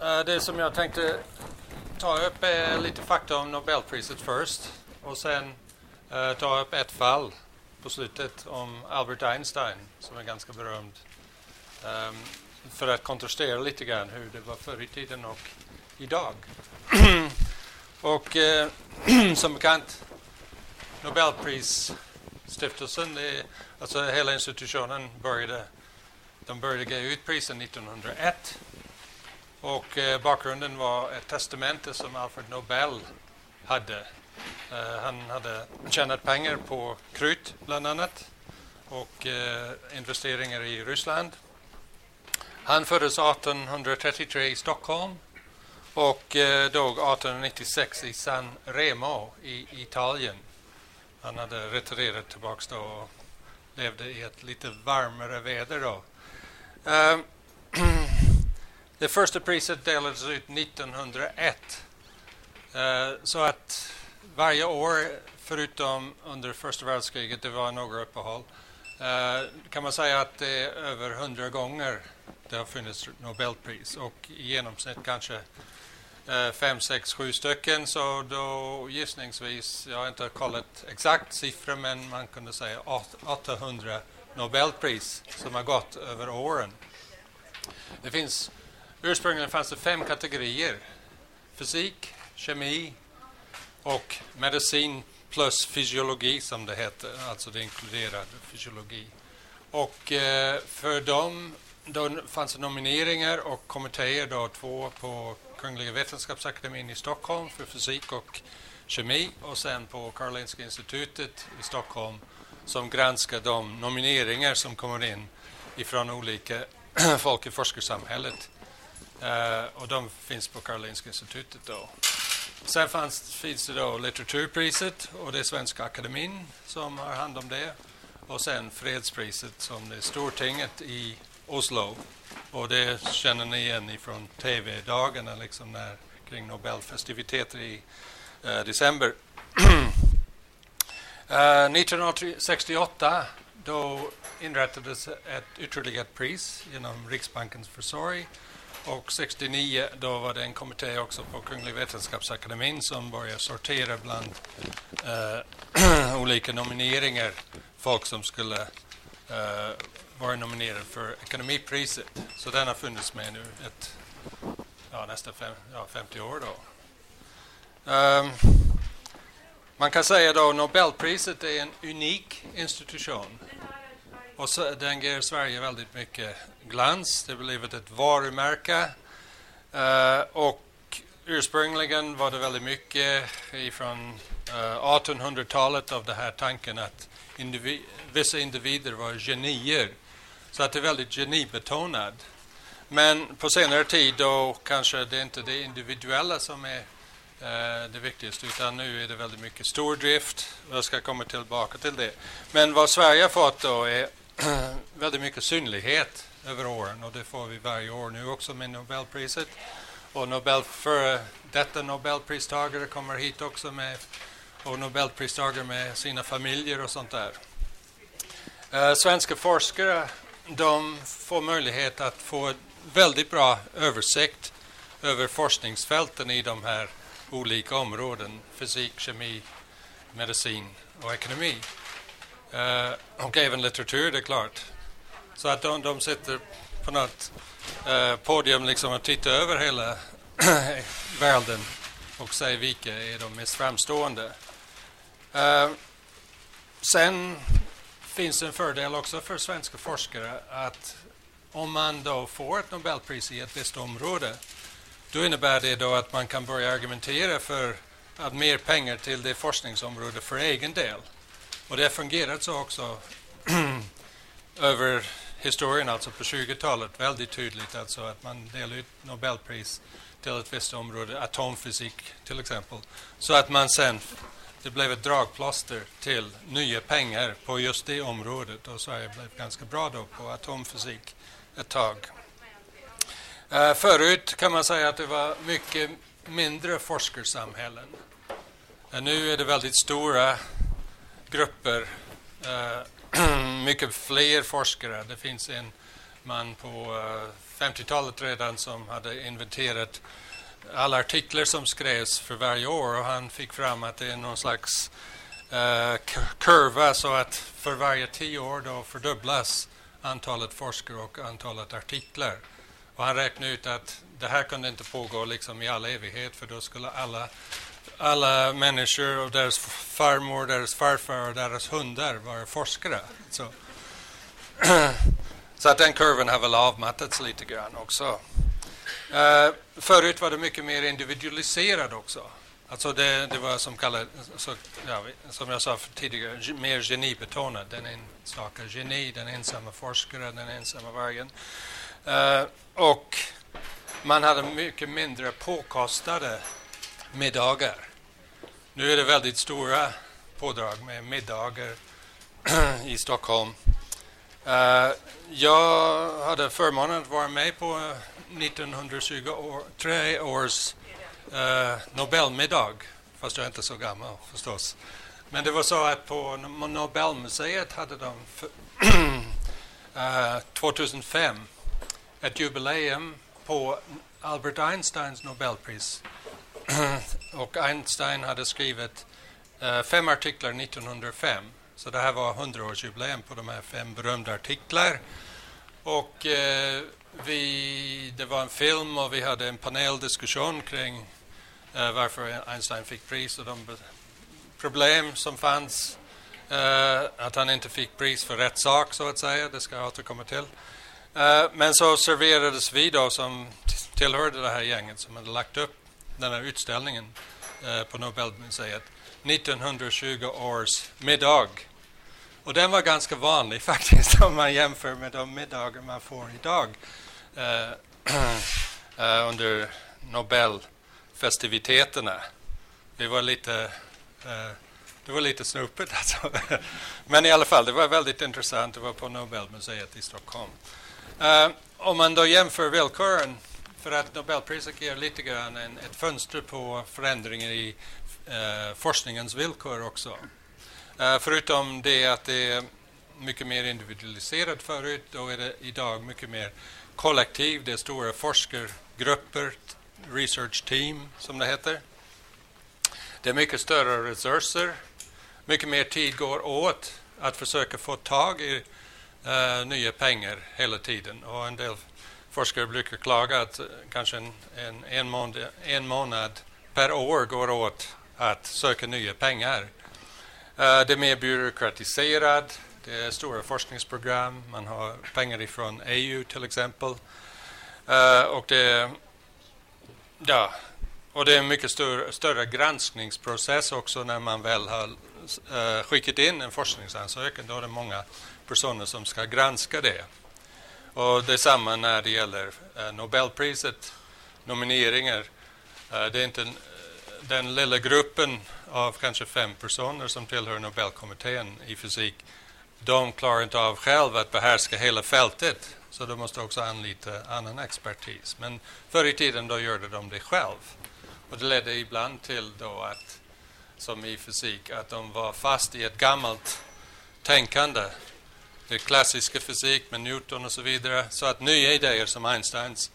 Eh, det som jag tänkte ta upp är lite fakta om Nobelpriset först och sen eh, ta upp ett fall på slutet om Albert Einstein som är ganska berömd. Ehm, för att kontrastera lite grann hur det var förr i tiden och idag. och eh, som bekant Nobelprisstiftelsen, det alltså hela institutionen började, de började ge ut prisen 1901 och eh, bakgrunden var ett testamente som Alfred Nobel hade. Eh, han hade tjänat pengar på krut bland annat och eh, investeringar i Ryssland. Han föddes 1833 i Stockholm och eh, dog 1896 i San Remo i Italien. Han hade retirerat tillbaks då och levde i ett lite varmare väder då. Eh, Det första priset delades ut 1901. Eh, så att varje år, förutom under första världskriget, det var några uppehåll, eh, kan man säga att det är över hundra gånger det har funnits Nobelpris och i genomsnitt kanske eh, fem, sex, sju stycken. Så då gissningsvis, jag har inte kollat exakt siffror, men man kunde säga 800 Nobelpris som har gått över åren. Det finns, ursprungligen fanns det fem kategorier. Fysik, kemi och medicin plus fysiologi som det heter, alltså det inkluderar fysiologi. Och eh, för dem då fanns det nomineringar och kommittéer, då, två på Kungliga Vetenskapsakademien i Stockholm för fysik och kemi och sen på Karolinska institutet i Stockholm som granskar de nomineringar som kommer in ifrån olika folk i forskarsamhället. Uh, och de finns på Karolinska institutet då. Sen fanns, finns det då litteraturpriset och det är Svenska Akademin som har hand om det. Och sen fredspriset som det är Stortinget i Oslo. Och det känner ni igen ifrån tv-dagarna liksom när, kring Nobelfestiviteter i uh, december. Eh, uh, 1968 då inrättades ett ytterligare pris genom Riksbankens försorg. Och 69 då var det en kommitté också på Kungliga Vetenskapsakademin som började sortera bland eh, olika nomineringar. Folk som skulle eh, vara nominerade för ekonomipriset. Så den har funnits med nu ett, ja, nästan fem, ja, 50 år. Då. Um, man kan säga då Nobelpriset är en unik institution. Och så, den ger Sverige väldigt mycket glans. Det har blivit ett varumärke. Uh, och ursprungligen var det väldigt mycket ifrån eh, uh, 1800-talet av den här tanken att indivi vissa individer var genier. Så att det är väldigt genibetonad. Men på senare tid då kanske det inte är det individuella som är eh, det viktigaste utan nu är det väldigt mycket stordrift. Jag ska komma tillbaka till det. Men vad Sverige har fått då är väldigt mycket synlighet över åren och det får vi varje år nu också med Nobelpriset. Och Nobel, för detta Nobelpristagare kommer hit också med och Nobelpristagare med sina familjer och sånt där. Eh, svenska forskare de får möjlighet att få väldigt bra översikt över forskningsfälten i de här olika områden, fysik, kemi, medicin och ekonomi. Eh, och även litteratur, det är klart. Så att de, de sitter på något eh, podium liksom och tittar över hela världen och säger vilka är de mest framstående. Eh, sen finns en fördel också för svenska forskare att om man då får ett Nobelpris i ett visst område då innebär det då att man kan börja argumentera för att mer pengar till det forskningsområdet för egen del. Och det har fungerat så också över historien, alltså på 20-talet, väldigt tydligt alltså att man delar ut Nobelpris till ett visst område, atomfysik till exempel, så att man sen det blev ett dragplåster till nya pengar på just det området och Sverige blev ganska bra då på atomfysik ett tag. Uh, förut kan man säga att det var mycket mindre forskarsamhällen. Uh, nu är det väldigt stora grupper, eh, mycket fler forskare. Det finns en man på eh, 50-talet redan som hade inventerat alla artiklar som skrevs för varje år och han fick fram att det är någon slags eh, kurva så att för varje tio år då fördubblas antalet forskare och antalet artiklar. Och han räknade ut att det här kunde inte pågå liksom i all evighet för då skulle alla, alla människor och deras farmor, deras farfar och deras hundar var forskare. Så, så att den kurvan har väl avmattats lite grann också. Uh, förut var det mycket mer individualiserat också. Alltså det, det var som, kallad, så, ja, som jag sa tidigare, mer genibetonat. Den enstaka geni, den ensamma forskaren, den ensamma vargen. Uh, och man hade mycket mindre påkostade middagar. Nu är det väldigt stora pådrag med middagar i Stockholm. Uh, jag hade förmånen att vara med på 1923 års uh, Nobelmiddag, fast jag är inte så gammal förstås. Men det var så att på Nobelmuseet hade de uh, eh, 2005 ett jubileum på Albert Einsteins Nobelpris. och Einstein hade skrivit eh, fem artiklar 1905. Så det här var 100-årsjubileum på de här fem berömda artiklar. Och eh, vi, det var en film och vi hade en paneldiskussion kring eh, varför Einstein fick pris och de problem som fanns. Eh, att han inte fick pris för rätt sak, så att säga. Det ska jag återkomma till. Eh, men så serverades vi då som tillhörde det här gänget som hade lagt upp den här utställningen eh, på Nobelmuseet 1920 års middag. Och den var ganska vanlig faktiskt om man jämför med de middagar man får idag uh, under Nobelfestiviteterna. Det var lite det var lite snopet alltså. Men i alla fall, det var väldigt intressant. Det var på Nobelmuseet i Stockholm. Uh, om man då jämför villkoren, för att Nobelpriset ger lite grann en, ett fönster på förändringar i eh, forskningens villkor också. Eh, förutom det att det är mycket mer individualiserat förut, då är det idag mycket mer kollektiv. Det är stora forskargrupper, research team som det heter. Det är mycket större resurser. Mycket mer tid går åt att försöka få tag i eh, nya pengar hela tiden. Och en del forskare brukar klaga att eh, kanske en, en, en, månad, en månad per år går åt att söka nya pengar. Uh, det är mer byråkratiserat, det är stora forskningsprogram, man har pengar ifrån EU till exempel. Uh, och det, ja, och det är en mycket större, större granskningsprocess också när man väl har uh, skickat in en forskningsansökan. Då är det många personer som ska granska det. Och detsamma när det gäller eh, Nobelpriset, nomineringar. Eh, det är inte den lilla gruppen av kanske fem personer som tillhör Nobelkommittén i fysik. De klarar inte av själva att behärska hela fältet, så de måste också anlita annan expertis. Men förr i tiden då gjorde de det själv. Och det ledde ibland till då att, som i fysik, att de var fast i ett gammalt tänkande det klassiska fysik med Newton och så vidare. Så att nya idéer som Einsteins,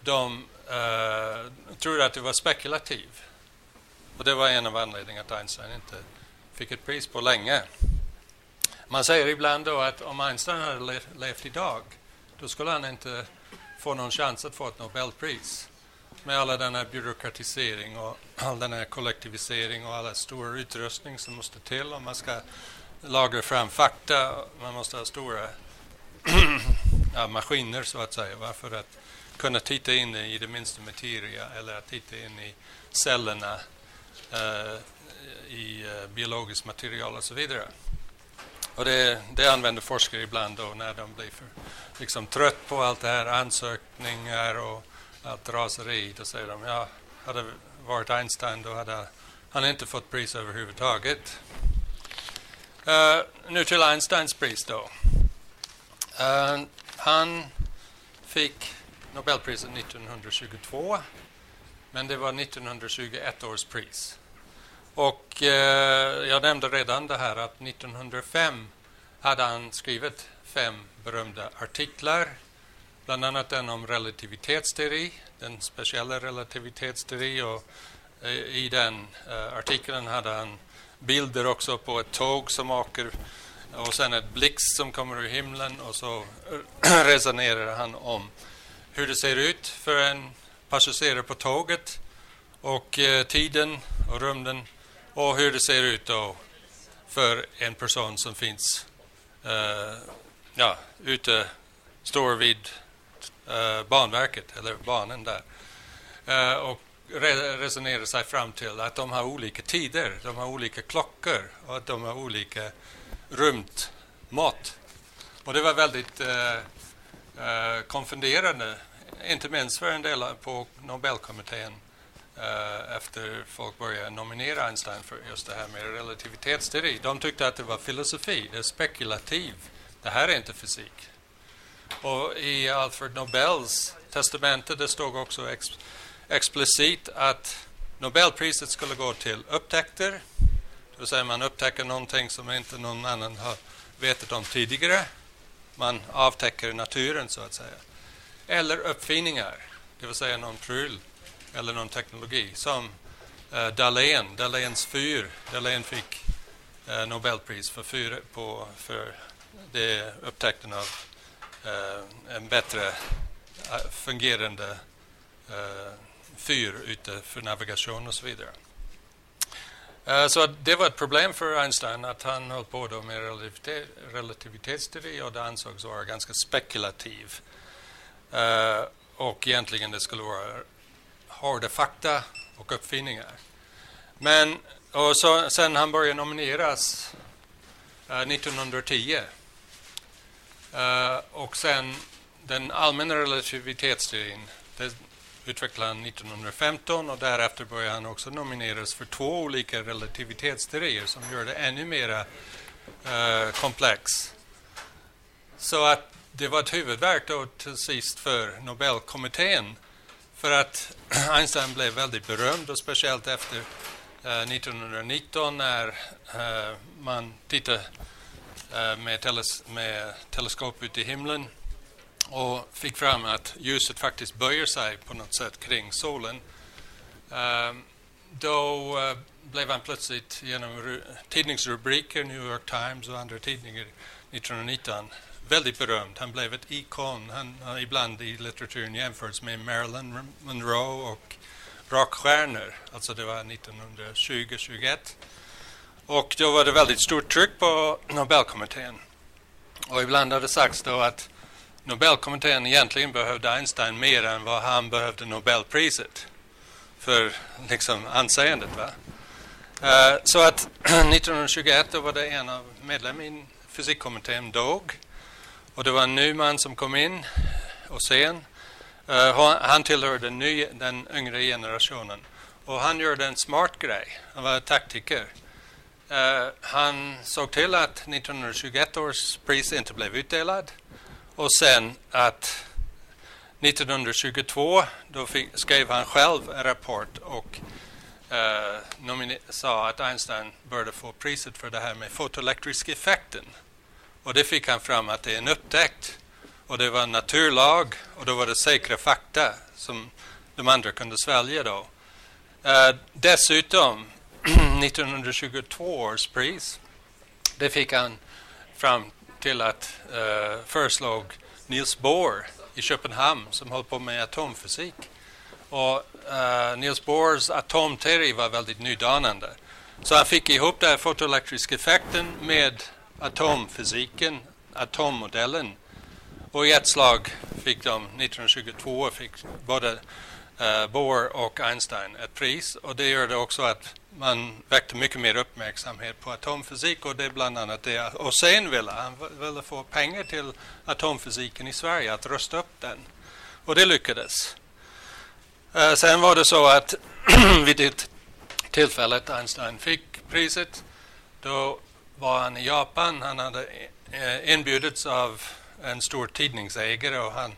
de eh, uh, trodde att det var spekulativ. Och det var en av anledningarna att Einstein inte fick ett pris på länge. Man säger ibland då att om Einstein hade levt idag, då skulle han inte få någon chans att få ett Nobelpris. Med alla den här byråkratisering och all den här kollektivisering och alla stora utrustning som måste till om man ska lagra fram fakta. Man måste ha stora ja, maskiner så att säga för att kunna titta in i det minsta materia eller att titta in i cellerna eh, i eh, biologiskt material och så vidare. Och det, det använder forskare ibland då när de blir för liksom, trött på allt det här, ansökningar och allt raseri. Då säger de, ja, hade varit Einstein då hade han inte fått pris överhuvudtaget. Uh, nu till Einsteins pris då. Uh, han fick Nobelpriset 1922, men det var 1921 års pris. Och uh, jag nämnde redan det här att 1905 hade han skrivit fem berömda artiklar. bland annat den om relativitetsteori, den speciella relativitetsteori och i den eh, artikeln hade han bilder också på ett tåg som åker och sen ett blixt som kommer ur himlen och så resonerar han om hur det ser ut för en passagerare på tåget och eh, tiden och rummen och hur det ser ut då för en person som finns eh, ja, ute, står vid eh, Banverket eller banan där. Eh, och re resonerar sig fram till att de har olika tider, de har olika klockor och att de har olika rymdmått. Och det var väldigt eh, eh, konfunderande, inte minst för en del på Nobelkommittén eh, efter folk började nominera Einstein för just det här med relativitetsteori. De tyckte att det var filosofi, det är spekulativ. Det här är inte fysik. Och i Alfred Nobels testamente det stod också explicit att Nobelpriset skulle gå till upptäckter, det vill säga man upptäcker någonting som inte någon annan har vetat om tidigare. Man avtäcker naturen så att säga. Eller uppfinningar, det vill säga någon pryl eller någon teknologi som eh, Dahlén, Dahléns fyr. Dahlén fick eh, Nobelpris för, fyr, på, för det upptäckten av eh, en bättre eh, fungerande eh, fyr ute för navigation och så vidare. Eh, så det var ett problem för Einstein att han höll på då med relativitet, relativitetsteori och det ansågs vara ganska spekulativ. Uh, och egentligen det skulle vara hårda fakta och uppfinningar. Men och så, sen han började nomineras eh, uh, 1910 och sen den allmänna relativitetsteorin det utvecklade han 1915 och därefter började han också nomineras för två olika relativitetsteorier som gör det ännu mer uh, eh, komplex. Så att det var ett huvudverk då till sist för Nobelkommittén för att Einstein blev väldigt berömd och speciellt efter eh, uh, 1919 när uh, man tittade med, teles med teleskop ut i himlen och fick fram att ljuset faktiskt böjer sig på något sätt kring solen. Ehm, då eh, blev han plötsligt genom tidningsrubriker, New York Times och andra tidningar 1919 väldigt berömd. Han blev ett ikon. Han har ibland i litteraturen jämförts med Marilyn Monroe och rockstjärnor. Alltså det var 1920-21. Och då var det väldigt stort tryck på Nobelkommittén. Och ibland har det sagts då att Nobelkommittén egentligen behövde Einstein mer än vad han behövde Nobelpriset för liksom anseendet. Va? Uh, så att 1921 då var det en av medlemmarna i fysikkommittén dog och det var en ny man som kom in och sen. Uh, han tillhörde den, ny, den yngre generationen och han gjorde en smart grej. Han var taktiker. Uh, han såg till att 1921 års pris inte blev utdelad och sen att 1922 då fick, skrev han själv en rapport och eh, sa att Einstein började få priset för det här med fotoelektriska effekten. Och det fick han fram att det är en upptäckt och det var en naturlag och då var det säkra fakta som de andra kunde svälja då. Eh, dessutom 1922 års pris det fick han fram till att uh, föreslog Niels Bohr i Köpenhamn som höll på med atomfysik. Och uh, Niels Bohrs atomteori var väldigt nydanande. Så han fick ihop den fotoelektriska effekten med atomfysiken, atommodellen. Och i ett slag fick de 1922 fick både Eh, Bohr och Einstein ett pris och det gör det också att man väckte mycket mer uppmärksamhet på atomfysik och det är bland annat det. Och sen ville han ville få pengar till atomfysiken i Sverige, att rusta upp den. Och det lyckades. Eh, sen var det så att vid det tillfället Einstein fick priset, då var han i Japan. Han hade eh, inbjudits av en stor tidningsägare och han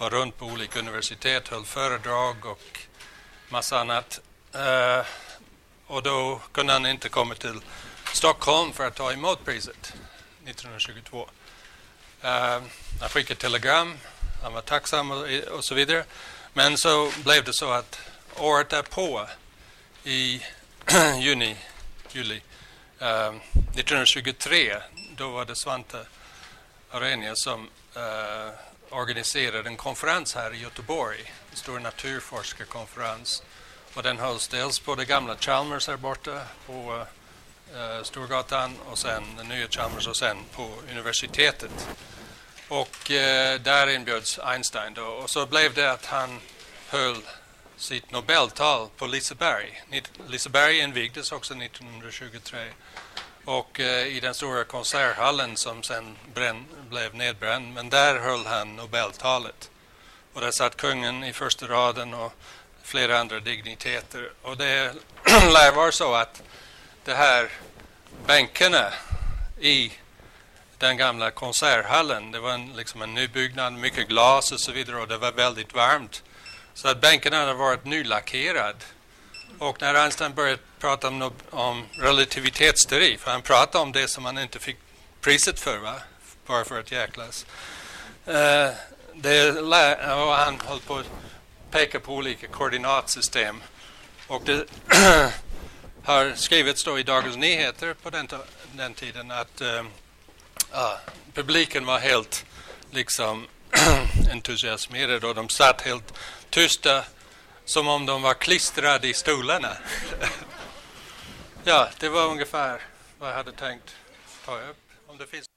var runt på olika universitet, höll föredrag och massa annat. Uh, och då kunde han inte komma till Stockholm för att ta emot priset 1922. Uh, eh, han skickade telegram han var tacksam och, och så vidare. Men så blev det så att året därpå, i juni, juli eh, uh, 1923, då var det Svante Arrhenius som uh, organiserade en konferens här i Göteborg, en stor naturforskarkonferens. Och den hölls dels på det gamla Chalmers här borta på eh, Storgatan och sen den nya Chalmers och sen på universitetet. Och eh, där inbjöds Einstein då. Och så blev det att han höll sitt Nobeltal på Liseberg. Liseberg invigdes också 1923. Och eh, i den stora konserthallen som sen bränn, blev nedbränd. Men där höll han Nobeltalet. Och där satt kungen i första raden och flera andra digniteter. Och det lär vara så att de här bänkarna i den gamla konserthallen, det var en, liksom en nybyggnad, mycket glas och så vidare och det var väldigt varmt. Så att bänkarna hade varit nylackerade. Och när Einstein började prata om, om relativitetsteori, för han pratade om det som han inte fick priset för, va? bara för att jäklas. Uh, det, och han höll på att peka på olika koordinatsystem. Och det har skrivits då i Dagens Nyheter på den, den tiden att uh, uh, publiken var helt liksom entusiasmerad och de satt helt tysta som om de var klistrade i stolarna. ja, det var ungefär vad jag hade tänkt ta upp. Om det finns